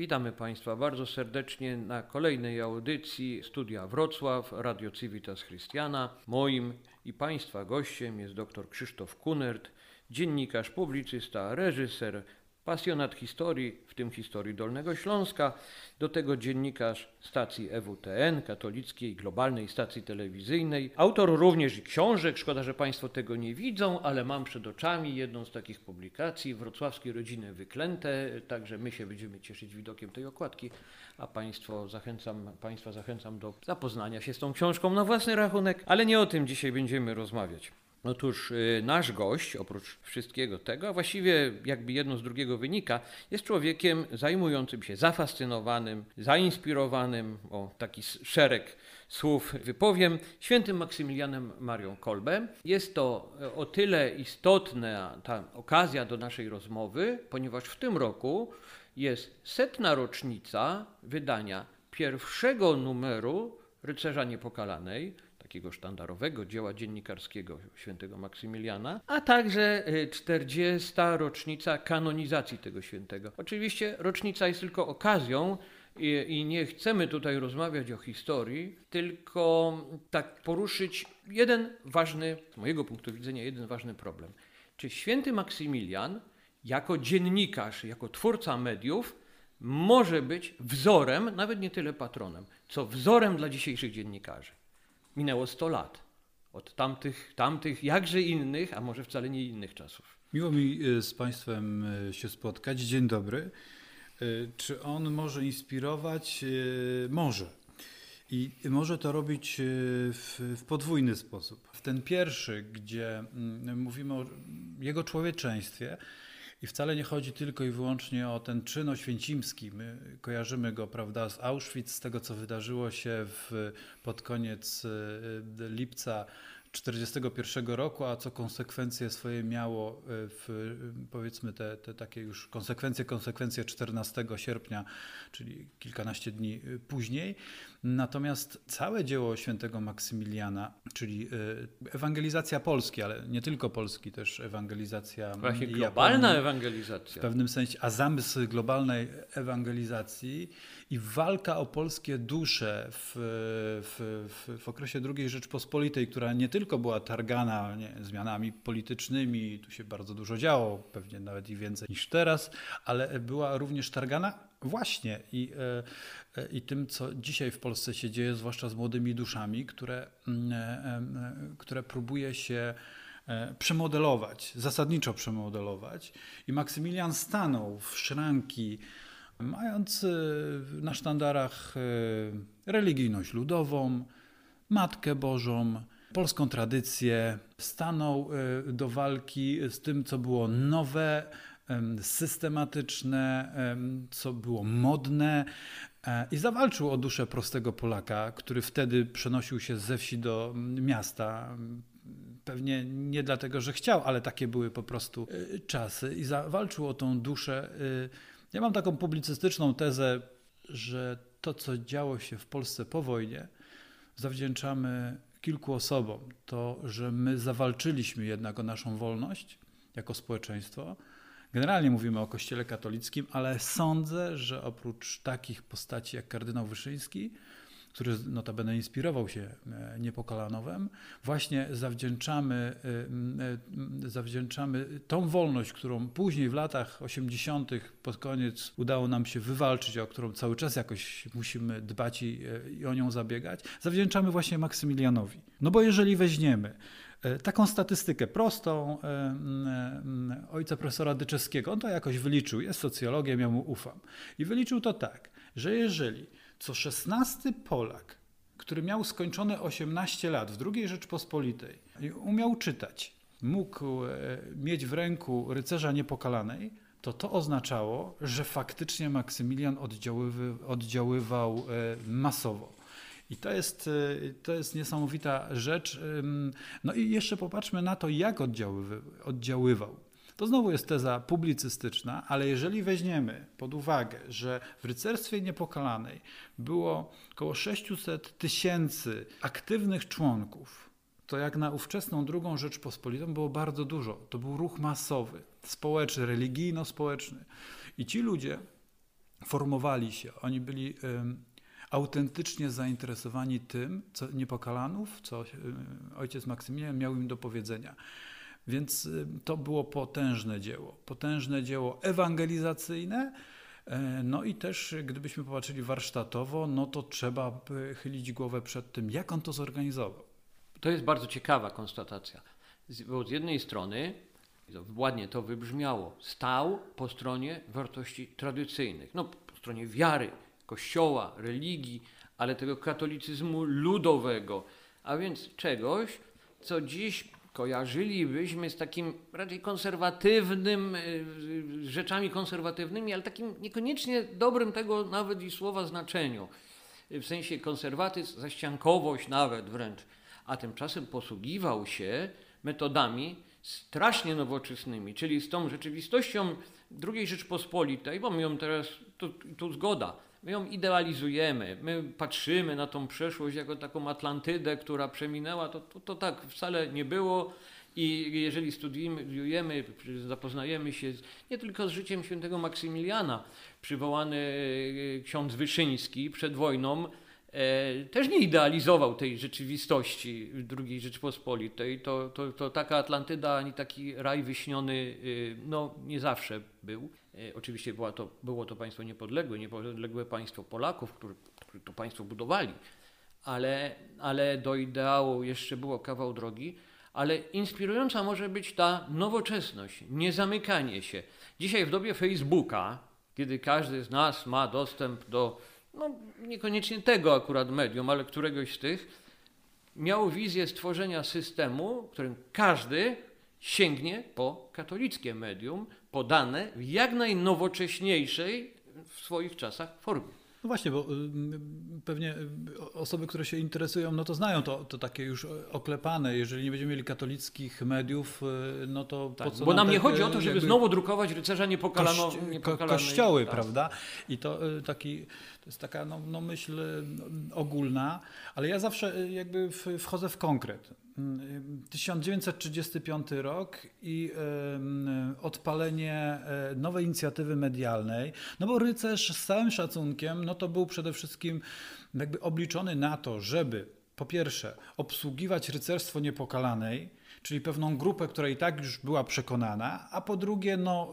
Witamy Państwa bardzo serdecznie na kolejnej audycji Studia Wrocław, Radio Civitas Christiana. Moim i Państwa gościem jest dr Krzysztof Kunert, dziennikarz, publicysta, reżyser, pasjonat historii, w tym historii Dolnego Śląska, do tego dziennikarz stacji EWTN, katolickiej globalnej stacji telewizyjnej, autor również i książek, szkoda, że Państwo tego nie widzą, ale mam przed oczami jedną z takich publikacji, Wrocławskie Rodziny Wyklęte, także my się będziemy cieszyć widokiem tej okładki, a Państwo zachęcam, Państwa zachęcam do zapoznania się z tą książką na własny rachunek, ale nie o tym dzisiaj będziemy rozmawiać. Otóż y, nasz gość, oprócz wszystkiego tego, a właściwie jakby jedno z drugiego wynika, jest człowiekiem zajmującym się zafascynowanym, zainspirowanym, o taki szereg słów wypowiem, świętym Maksymilianem Marią Kolbem. Jest to e, o tyle istotna ta okazja do naszej rozmowy, ponieważ w tym roku jest setna rocznica wydania pierwszego numeru Rycerza Niepokalanej, takiego sztandarowego dzieła dziennikarskiego świętego Maksymiliana, a także 40. rocznica kanonizacji tego świętego. Oczywiście rocznica jest tylko okazją i, i nie chcemy tutaj rozmawiać o historii, tylko tak poruszyć jeden ważny, z mojego punktu widzenia, jeden ważny problem. Czy święty Maksymilian jako dziennikarz, jako twórca mediów może być wzorem, nawet nie tyle patronem, co wzorem dla dzisiejszych dziennikarzy? Minęło 100 lat od tamtych, tamtych jakże innych, a może wcale nie innych czasów. Miło mi e, z Państwem e, się spotkać. Dzień dobry. E, czy on może inspirować? Może. I może to robić w, w, podwójny sposób. W ten pierwszy, gdzie mm, mówimy o jego człowieczeństwie, i wcale nie chodzi tylko i wyłącznie o ten czyn oświęcimski. My kojarzymy go, prawda, z Auschwitz, z tego, co wydarzyło się w, pod koniec e, lipca 1941 roku, a co konsekwencje swoje miało e, w, powiedzmy te, te takie już konsekwencje, konsekwencje 14 sierpnia, czyli kilkanaście dni e, później. Natomiast całe dzieło świętego Maksymiliana, czyli e, ewangelizacja Polski, ale nie tylko Polski, też ewangelizacja Właśnie globalna Japonii, ewangelizacja. W pewnym sensie, a zamysł globalnej ewangelizacji i walka o polskie dusze w, w, w, w okresie II Rzeczpospolitej, która nie tylko była targana nie, zmianami politycznymi, tu się bardzo dużo działo, pewnie nawet i więcej niż teraz, ale była również targana właśnie i, e, i tym, co dzisiaj w Polsce się dzieje, zwłaszcza z młodymi duszami, które, mm, e, e, które próbuje się przemodelować, zasadniczo przemodelować. I Maksymilian stanął w szranki mając e, na sztandarach e, religijność ludową, Matkę Bożą, polską tradycję, stanął e, do walki z tym, co było nowe, systematyczne, co było modne i zawalczył o duszę prostego Polaka, który wtedy przenosił się ze wsi do miasta. Pewnie nie dlatego, że chciał, ale takie były po prostu czasy i zawalczył o tą duszę ja mam taką publicystyczną tezę, że to, co działo się w Polsce po wojnie, zawdzięczamy kilku osobom. To, że my zawalczyliśmy jednak o naszą wolność jako społeczeństwo. Generalnie mówimy o Kościele katolickim, ale sądzę, że oprócz takich postaci jak kardynał Wyszyński, który notabene inspirował się e, Niepokalanowem, właśnie zawdzięczamy, e, e, zawdzięczamy tą wolność, którą później w latach 80. pod koniec udało nam się wywalczyć, o którą cały czas jakoś musimy dbać i, i o nią zabiegać, zawdzięczamy właśnie Maksymilianowi. No bo jeżeli weźmiemy taką statystykę prostą ojca profesora Dyczewskiego. On to jakoś wyliczył, jest socjologiem, ja mu ufam. I wyliczył to tak, że jeżeli co szesnasty Polak, który miał skończone 18 lat w II Rzeczpospolitej i umiał czytać, mógł e, mieć w ręku rycerza niepokalanej, to to oznaczało, że faktycznie Maksymilian oddziaływał e, masowo. I to jest, e, to jest niesamowita rzecz. No i jeszcze popatrzmy na to, jak oddziaływał. To znowu jest teza publicystyczna, ale jeżeli weźmiemy pod uwagę, że w rycerstwie niepokalanej było około 600 tysięcy aktywnych członków, to jak na ówczesną drugą Rzeczpospolitą było bardzo dużo. To był ruch masowy, społeczny, religijno-społeczny. I ci ludzie formowali się. Oni byli autentycznie zainteresowani tym, co Niepokalanów, co ojciec Maksymilian miał im do powiedzenia. Więc to było potężne dzieło. Potężne dzieło ewangelizacyjne, E, no i też, gdybyśmy popatrzyli warsztatowo, no to trzeba chylić głowę przed tym, jak on to zorganizował. To jest bardzo ciekawa konstatacja. Bo z jednej strony, ładnie to wybrzmiało, stał po stronie wartości tradycyjnych, no po stronie wiary, kościoła, religii, ale tego katolicyzmu ludowego, a więc czegoś, co dziś kojarzylibyśmy z takim raczej konserwatywnym, y, rzeczami konserwatywnymi, ale takim niekoniecznie dobrym tego nawet i słowa znaczeniu. W sensie konserwatyzm, zaściankowość nawet wręcz. A tymczasem posługiwał się metodami strasznie nowoczesnymi, czyli z tą rzeczywistością II Rzeczpospolitej, bo my ją teraz, tu, tu zgoda, My ją idealizujemy, my patrzymy na tą przeszłość jako taką Atlantydę, która przeminęła, to, to, to tak wcale nie było. I jeżeli studiujemy, zapoznajemy się nie tylko z życiem świętego Maksymiliana, przywołany e, ksiądz Wyszyński przed wojną, też nie idealizował tej rzeczywistości II Rzeczpospolitej. To, to, to taka Atlantyda ani taki raj wyśniony e, no, nie zawsze był. E, oczywiście była to, było to państwo niepodległe, niepodległe państwo Polaków, którzy, którzy to państwo budowali, ale, ale do ideału jeszcze było kawał drogi. Ale inspirująca może być ta nowoczesność, niezamykanie się. Dzisiaj w dobie Facebooka, kiedy każdy z nas ma dostęp do, no niekoniecznie tego akurat medium, ale któregoś z tych, miał wizję stworzenia systemu, w którym każdy sięgnie po katolickie medium, podane w jak najnowocześniejszej w swoich czasach formie. No właśnie, bo y, pewnie y, osoby, które się interesują, no to znają to, to takie już oklepane. Jeżeli nie będziemy mieli katolickich mediów, y, no to tak, Bo nam, nie chodzi o to, żeby znowu drukować rycerza niepokalano. Kościoły, tak. prawda? I to taki, to jest taka no, no myśl ogólna, ale ja zawsze jakby wchodzę w konkret. 1935 rok i odpalenie nowej inicjatywy medialnej, no bo rycerz z całym szacunkiem, no to był przede wszystkim jakby obliczony na to, żeby po pierwsze obsługiwać rycerstwo niepokalanej, czyli pewną grupę, która i tak już była przekonana, a po drugie, no,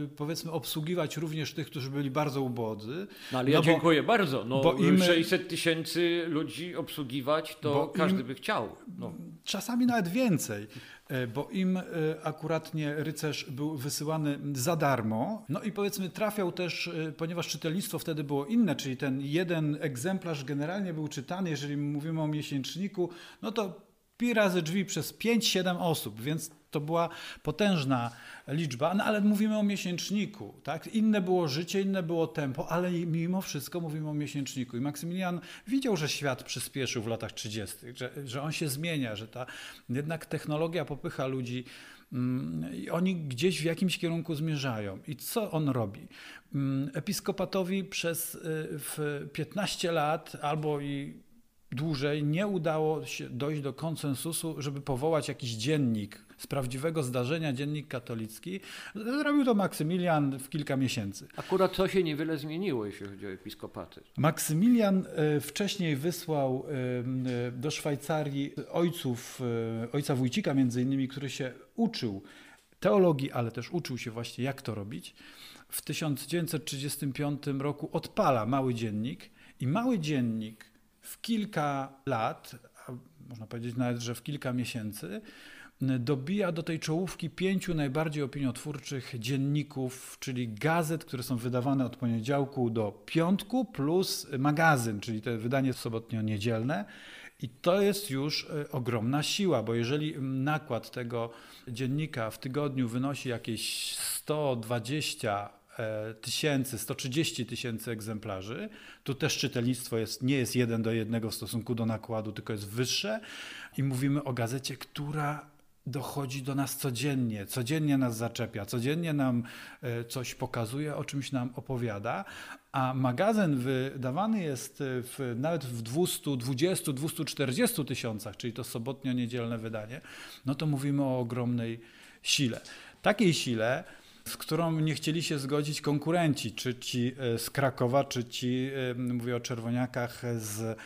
yy, powiedzmy, obsługiwać również tych, którzy byli bardzo ubodzy. No ale ja no dziękuję bardzo. No, bo im, 600 tysięcy ludzi obsługiwać, to każdy im, by chciał. No. Czasami nawet więcej e, bo im e, akuratnie rycerz był wysyłany za darmo. No i powiedzmy trafiał też, e, ponieważ czytelnictwo wtedy było inne, czyli ten jeden egzemplarz generalnie był czytany, jeżeli mówimy o miesięczniku, no to pi razy drzwi przez 5-7 osób, więc to była potężna liczba, no ale mówimy o miesięczniku, tak? Inne było życie, inne było tempo, ale mimo wszystko mówimy o miesięczniku. I Maksymilian widział, że świat przyspieszył w latach 30., że, że on się zmienia, że ta jednak technologia popycha ludzi mm, i oni gdzieś w jakimś kierunku zmierzają. I co on robi? Mm, episkopatowi przez y, w 15 lat albo i dłużej nie udało się dojść do konsensusu, żeby powołać jakiś dziennik z prawdziwego zdarzenia, dziennik katolicki. Zrobił to Maksymilian w kilka miesięcy. Akurat to się niewiele zmieniło, jeśli chodzi o episkopaty. Maksymilian e, wcześniej wysłał e, do Szwajcarii ojców, e, ojca Wójcika między innymi, który się uczył teologii, ale też uczył się właśnie jak to robić. W 1935 roku odpala mały dziennik i mały dziennik w kilka lat, można powiedzieć nawet, że w kilka miesięcy, dobija do tej czołówki pięciu najbardziej opiniotwórczych dzienników, czyli gazet, które są wydawane od poniedziałku do piątku, plus magazyn, czyli to wydanie sobotnio-niedzielne. I to jest już e, ogromna siła, bo jeżeli nakład tego dziennika w tygodniu wynosi jakieś 120 E, tysięcy, 130 tysięcy egzemplarzy. Tu też czytelnictwo jest, nie jest jeden do jednego w stosunku do nakładu, tylko jest wyższe. I mówimy o gazecie, która dochodzi do nas codziennie, codziennie nas zaczepia, codziennie nam e, coś pokazuje, o czymś nam opowiada, a magazyn wydawany jest w, nawet w 220, 240 tysiącach, czyli to sobotnio-niedzielne wydanie, no to mówimy o ogromnej sile. Takiej sile, z którą nie chcieli się zgodzić konkurenci, czy ci e, z Krakowa, czy ci, e, mówię o czerwoniakach z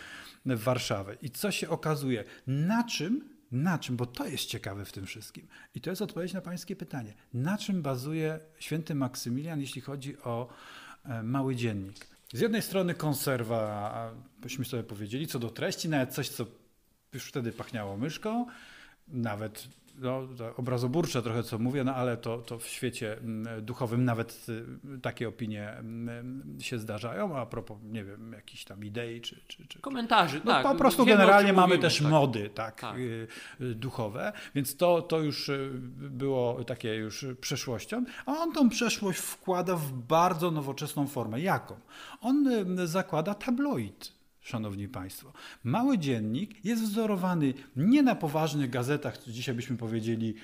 Warszawy. I co się okazuje? Na czym, na czym, bo to jest ciekawe w tym wszystkim. I to jest odpowiedź na pańskie pytanie. Na czym bazuje święty Maksymilian, jeśli chodzi o e, mały dziennik? Z jednej strony konserwa, byśmy sobie powiedzieli, co do treści, nawet coś, co już wtedy pachniało myszką, nawet no, obrazoburcze trochę co mówię, no ale to, to w świecie mm, duchowym nawet y, takie opinie mm, się zdarzają, a propos, nie wiem, jakichś tam idei czy... czy, czy Komentarzy, no, tak. Po prostu Wiemy, generalnie mamy mówimy, też tak. mody tak, tak. Y, y, duchowe, więc to, to już było takie już przeszłością, a on tą przeszłość wkłada w bardzo nowoczesną formę. Jaką? On zakłada tabloid Szanowni Państwo, mały dziennik jest wzorowany nie na poważnych gazetach, co dzisiaj byśmy powiedzieli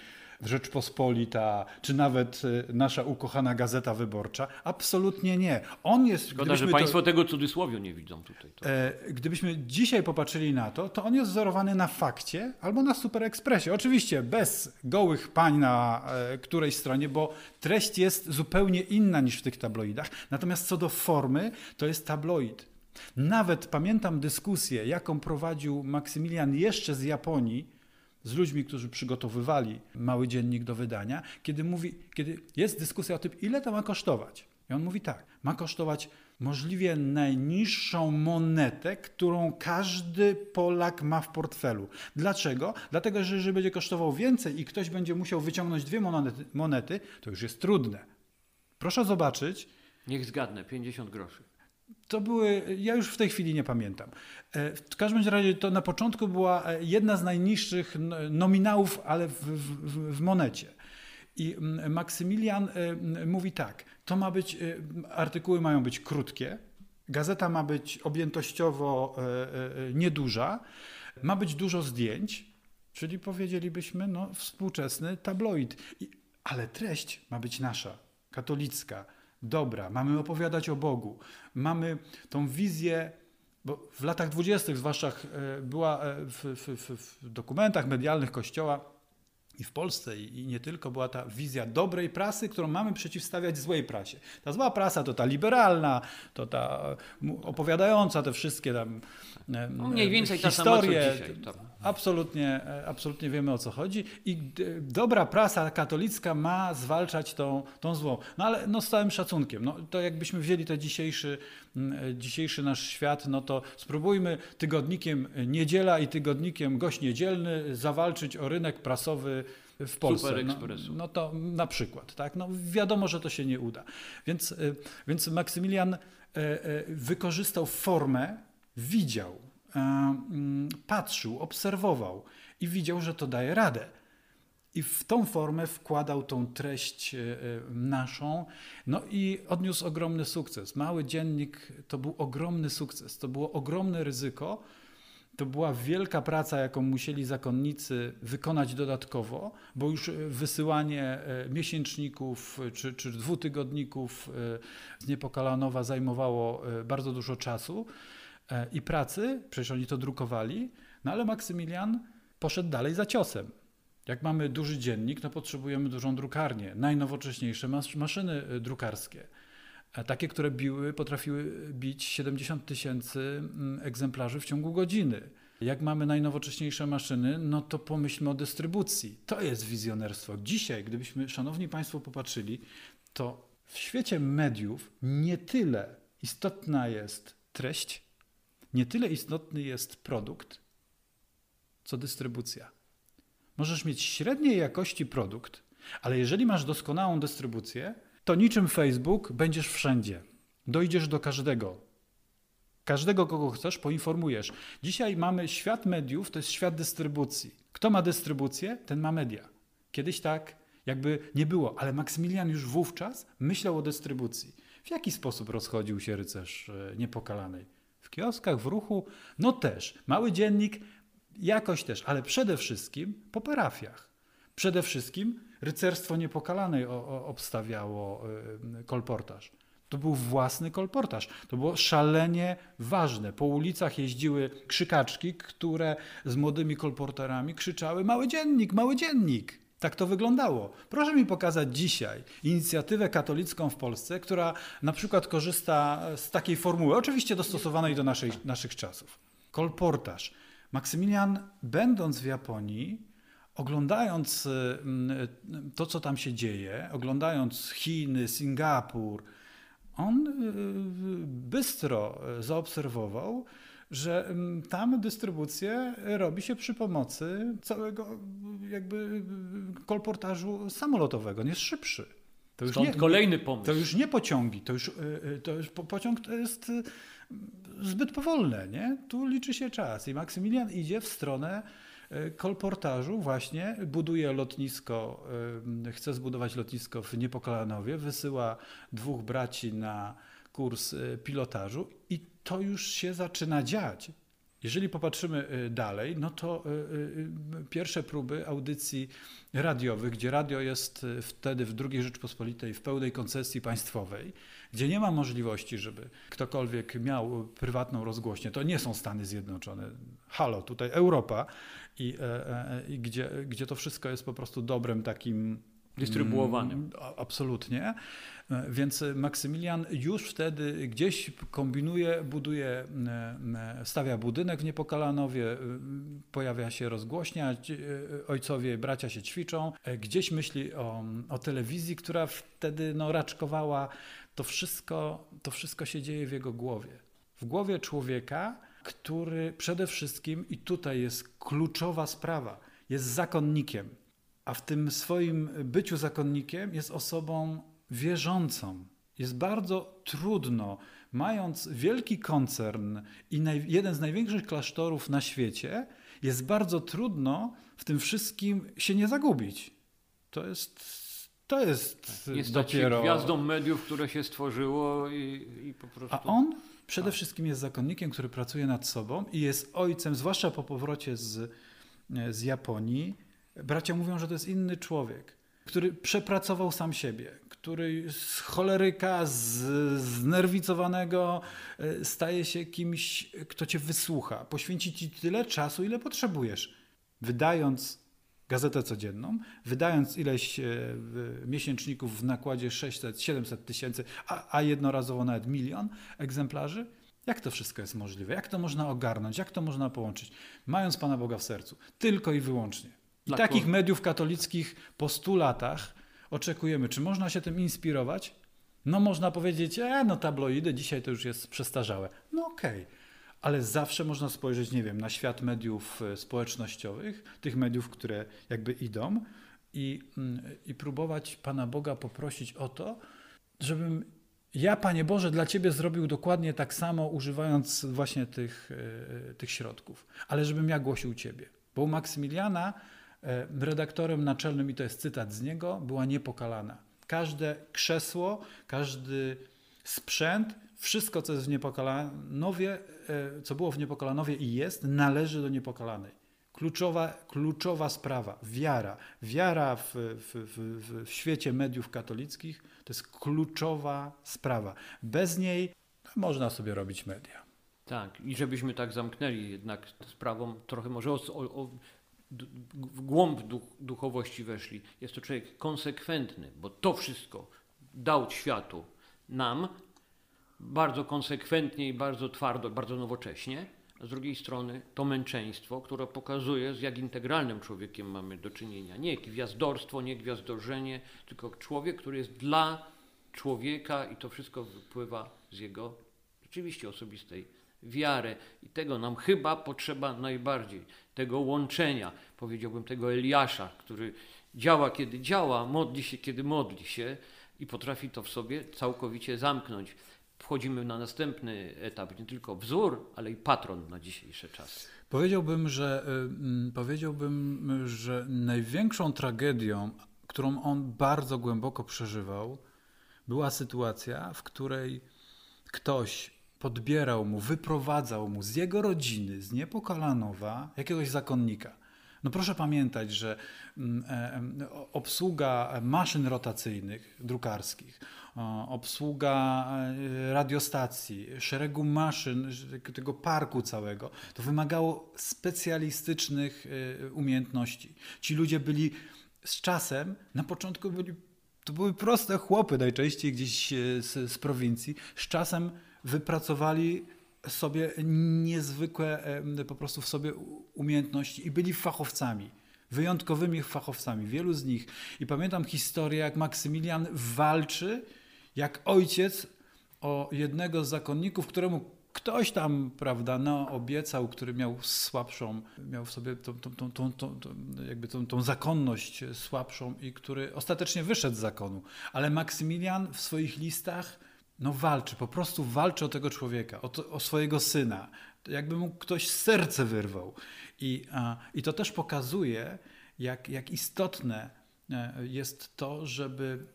Rzeczpospolita, czy nawet e, nasza ukochana Gazeta Wyborcza. Absolutnie nie. On jest. Szkoda, że Państwo to, tego cudzysłowiu nie widzą tutaj. E, gdybyśmy dzisiaj popatrzyli na to, to on jest wzorowany na fakcie albo na Super Expressie. Oczywiście bez gołych pań na e, którejś stronie, bo treść jest zupełnie inna niż w tych tabloidach. Natomiast co do formy, to jest tabloid. Nawet pamiętam dyskusję, jaką prowadził Maksymilian jeszcze z Japonii, z ludźmi, którzy przygotowywali mały dziennik do wydania, kiedy mówi, kiedy jest dyskusja o tym, ile to ma kosztować. I on mówi tak, ma kosztować możliwie najniższą monetę, którą każdy Polak ma w portfelu. Dlaczego? Dlatego, że jeżeli będzie kosztował więcej i ktoś będzie musiał wyciągnąć dwie monety, monety to już jest trudne. Proszę zobaczyć. Niech zgadnę, 50 groszy to były, ja już w tej chwili nie pamiętam. E, w każdym razie to na początku była e, jedna z najniższych nominałów, ale w, w, w monecie. I Maksymilian e, mówi tak, to ma być, artykuły mają być krótkie, gazeta ma być objętościowo nieduża, ma być dużo zdjęć, czyli powiedzielibyśmy, no, współczesny tabloid. ale treść ma być nasza, katolicka, dobra, mamy opowiadać o Bogu, mamy tą wizję, bo w latach dwudziestych zwłaszcza e, była e, w, w, w, dokumentach medialnych Kościoła i w Polsce i nie tylko była ta wizja dobrej prasy, którą mamy przeciwstawiać złej prasie. Ta zła prasa to ta liberalna, to ta opowiadająca te wszystkie tam no mniej więcej historie. Ta sama, dzisiaj, absolutnie, e, absolutnie wiemy o co chodzi i dobra prasa katolicka ma zwalczać tą, tą złą. No ale no, z całym szacunkiem, no, to jakbyśmy wzięli ten dzisiejszy, e, dzisiejszy nasz świat, no to spróbujmy tygodnikiem Niedziela i tygodnikiem Gość Niedzielny zawalczyć o rynek prasowy w Polsce. Super no, no, to na przykład, tak? No wiadomo, że to się nie uda. Więc, e, więc Maksymilian wykorzystał formę, widział, patrzył, obserwował i widział, że to daje radę. I w tą formę wkładał tą treść e, e, naszą, no i odniósł ogromny sukces. Mały dziennik to był ogromny sukces, to było ogromne ryzyko, to była wielka praca, jaką musieli zakonnicy wykonać dodatkowo, bo już wysyłanie e, miesięczników czy, czy dwutygodników z Niepokalanowa zajmowało bardzo dużo czasu i pracy, przecież oni to drukowali, no ale Maksymilian poszedł dalej za ciosem. Jak mamy duży dziennik, no potrzebujemy dużą drukarnię, najnowocześniejsze maszyny y, drukarskie. Takie, które biły, potrafiły bić 70 tysięcy mm, egzemplarzy w ciągu godziny. Jak mamy najnowocześniejsze maszyny, no to pomyślmy o dystrybucji. To jest wizjonerstwo. Dzisiaj, gdybyśmy, szanowni Państwo, popatrzyli, to w świecie mediów nie tyle istotna jest treść, nie tyle istotny jest produkt, co dystrybucja. Możesz mieć średniej jakości produkt, ale jeżeli masz doskonałą dystrybucję, to niczym Facebook będziesz wszędzie. Dojdziesz do każdego. Każdego, kogo chcesz, poinformujesz. Dzisiaj mamy świat mediów, to jest świat dystrybucji. Kto ma dystrybucję, ten ma media. Kiedyś tak jakby nie było, ale Maksymilian już wówczas myślał o dystrybucji. W jaki sposób rozchodził się rycerz e, niepokalanej? W kioskach, w ruchu, no też. Mały dziennik, jakoś też, ale przede wszystkim po parafiach. Przede wszystkim rycerstwo niepokalanej obstawiało y, kolportaż. To był własny kolportaż. To było szalenie ważne. Po ulicach jeździły krzykaczki, które z młodymi kolporterami krzyczały: Mały dziennik, mały dziennik. Tak to wyglądało. Proszę mi pokazać dzisiaj inicjatywę katolicką w Polsce, która na przykład korzysta z takiej formuły, oczywiście dostosowanej do naszej, naszych czasów. Kolportaż. Maksymilian, będąc w Japonii, oglądając mm, to, co tam się dzieje, oglądając Chiny, Singapur, on y, bystro zaobserwował, że tam dystrybucję robi się przy pomocy całego jakby kolportażu samolotowego, nie jest szybszy. To już Stąd nie, kolejny pomysł. To już nie pociągi, to już, y, y, to już pociąg to jest y, zbyt powolne, nie? Tu liczy się czas i Maksymilian idzie w stronę kolportażu właśnie, buduje lotnisko, chce zbudować lotnisko w Niepokalanowie, wysyła dwóch braci na kurs pilotażu i to już się zaczyna dziać. Jeżeli popatrzymy y, dalej, no to y, y, pierwsze próby audycji radiowych, gdzie radio jest wtedy w II Rzeczpospolitej w pełnej koncesji państwowej, gdzie nie ma możliwości, żeby ktokolwiek miał prywatną rozgłośnię, to nie są Stany Zjednoczone. Halo, tutaj Europa i, e, e, i gdzie, gdzie to wszystko jest po prostu dobrem takim dystrybuowanym. Mm, absolutnie. E, więc Maksymilian już wtedy gdzieś kombinuje, buduje, e, e, stawia budynek w Niepokalanowie, pojawia się rozgłośnia, ojcowie, bracia się ćwiczą. Gdzieś myśli o, o telewizji, która wtedy no, raczkowała. To wszystko, to wszystko się dzieje w jego głowie. W głowie człowieka, który przede wszystkim, i tutaj jest kluczowa sprawa, jest zakonnikiem a w tym swoim byciu zakonnikiem jest osobą wierzącą. Jest bardzo trudno, mając wielki koncern i jeden z największych klasztorów na świecie, jest bardzo trudno w tym wszystkim się nie zagubić. To jest to jest tak, nie dopiero... gwiazdą mediów, które się stworzyło i, i, po prostu... A on przede wszystkim jest zakonnikiem, który pracuje nad sobą i jest ojcem, zwłaszcza po powrocie z, z Japonii, Bracia mówią, że to jest inny człowiek, który przepracował sam siebie, który z choleryka, z znerwicowanego e, staje się kimś, kto cię wysłucha, poświęci ci tyle czasu, ile potrzebujesz. Wydając gazetę codzienną, wydając ileś e, miesięczników w nakładzie 600-700 tysięcy, a, a jednorazowo nawet milion egzemplarzy, jak to wszystko jest możliwe? Jak to można ogarnąć? Jak to można połączyć? Mając Pana Boga w sercu. Tylko i wyłącznie. I Dla takich mediów katolickich po stu latach oczekujemy. Czy można się tym inspirować? No można powiedzieć, e, no tabloidy dzisiaj to już jest przestarzałe. No okej. Okay. Ale zawsze można spojrzeć, nie wiem, na świat mediów e, społecznościowych, tych mediów, które jakby idą i, mm, i próbować Pana Boga poprosić o to, żebym ja, Panie Boże, dla Ciebie zrobił dokładnie tak samo, używając właśnie tych, e, tych środków, ale żebym ja głosił Ciebie. Bo u Maksymiliana E, redaktorem naczelnym, i to jest cytat z niego, była niepokalana. Każde krzesło, każdy sprzęt, wszystko, co jest w Niepokalanowie, e, co było w Niepokalanowie i jest, należy do Niepokalanej. Kluczowa, kluczowa sprawa, wiara. Wiara w, w, w, w świecie mediów katolickich to jest kluczowa sprawa. Bez niej można sobie robić media. Tak, i żebyśmy tak zamknęli jednak sprawą, trochę może o, o, w głąb duch, duchowości weszli. Jest to człowiek konsekwentny, bo to wszystko dał światu nam bardzo konsekwentnie i bardzo twardo, bardzo nowocześnie. A z drugiej strony to męczeństwo, które pokazuje, z jak integralnym człowiekiem mamy do czynienia. Nie gwiazdorstwo, nie gwiazdorzenie, tylko człowiek, który jest dla człowieka i to wszystko wypływa z jego rzeczywiście osobistej wiary. I tego nam chyba potrzeba najbardziej tego łączenia, powiedziałbym tego Eliasza, który działa kiedy działa, modli się kiedy modli się i potrafi to w sobie całkowicie zamknąć. Wchodzimy na następny etap, nie tylko wzór, ale i patron na dzisiejsze czasy. Powiedziałbym, że, y, powiedziałbym, że największą tragedią, którą on bardzo głęboko przeżywał, była sytuacja, w której ktoś podbierał mu, wyprowadzał mu z jego rodziny, z Niepokalanowa, jakiegoś zakonnika. No proszę pamiętać, że mm, e, obsługa maszyn rotacyjnych, drukarskich, obsługa e, radiostacji, szeregu maszyn, tego parku całego, to wymagało specjalistycznych e, umiejętności. Ci ludzie byli z czasem, na początku byli, to były proste chłopy najczęściej gdzieś e, z, z prowincji, z czasem wypracowali sobie niezwykłe po prostu w sobie umiejętności i byli fachowcami wyjątkowymi fachowcami, wielu z nich. I pamiętam historię, jak Maksymilian walczy, jak ojciec o jednego z zakonników, któremu ktoś tam, prawda, no, obiecał, który miał słabszą, miał w sobie tą, tą, tą, tą, tą jakby tą, tą zakonność słabszą i który ostatecznie wyszedł z zakonu. Ale Maksymilian w swoich listach no walczy, po prostu walczy o tego człowieka, o, to, o swojego syna. Jakby mu ktoś serce wyrwał. I, a, i to też pokazuje, jak, jak istotne e, jest to, żeby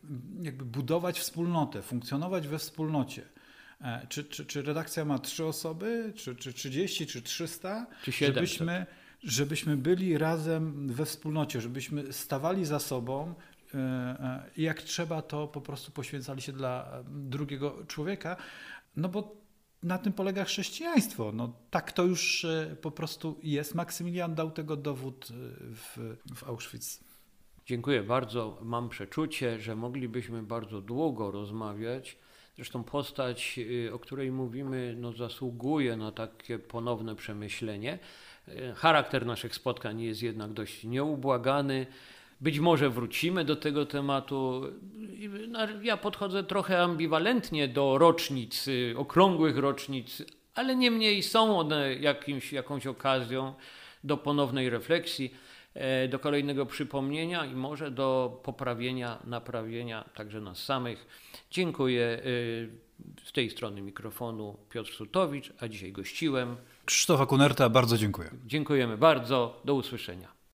jakby budować wspólnotę, funkcjonować we wspólnocie. E, czy, czy, czy redakcja ma trzy osoby, czy, czy 30, czy 300? Czy 700? Żebyśmy, żebyśmy byli razem we wspólnocie, żebyśmy stawali za sobą jak trzeba, to po prostu poświęcali się dla drugiego człowieka. No bo na tym polega chrześcijaństwo. No, tak to już po prostu jest. Maksymilian dał tego dowód w, w Auschwitz. Dziękuję bardzo. Mam przeczucie, że moglibyśmy bardzo długo rozmawiać. Zresztą postać, o której mówimy, no, zasługuje na takie ponowne przemyślenie. Charakter naszych spotkań jest jednak dość nieubłagany. Być może wrócimy do tego tematu. Ja podchodzę trochę ambiwalentnie do rocznic, okrągłych rocznic, ale niemniej są one jakimś, jakąś okazją do ponownej refleksji, do kolejnego przypomnienia i może do poprawienia, naprawienia także nas samych. Dziękuję. Z tej strony mikrofonu Piotr Sutowicz, a dzisiaj gościłem. Krzysztofa Kunerta, bardzo dziękuję. Dziękujemy bardzo. Do usłyszenia.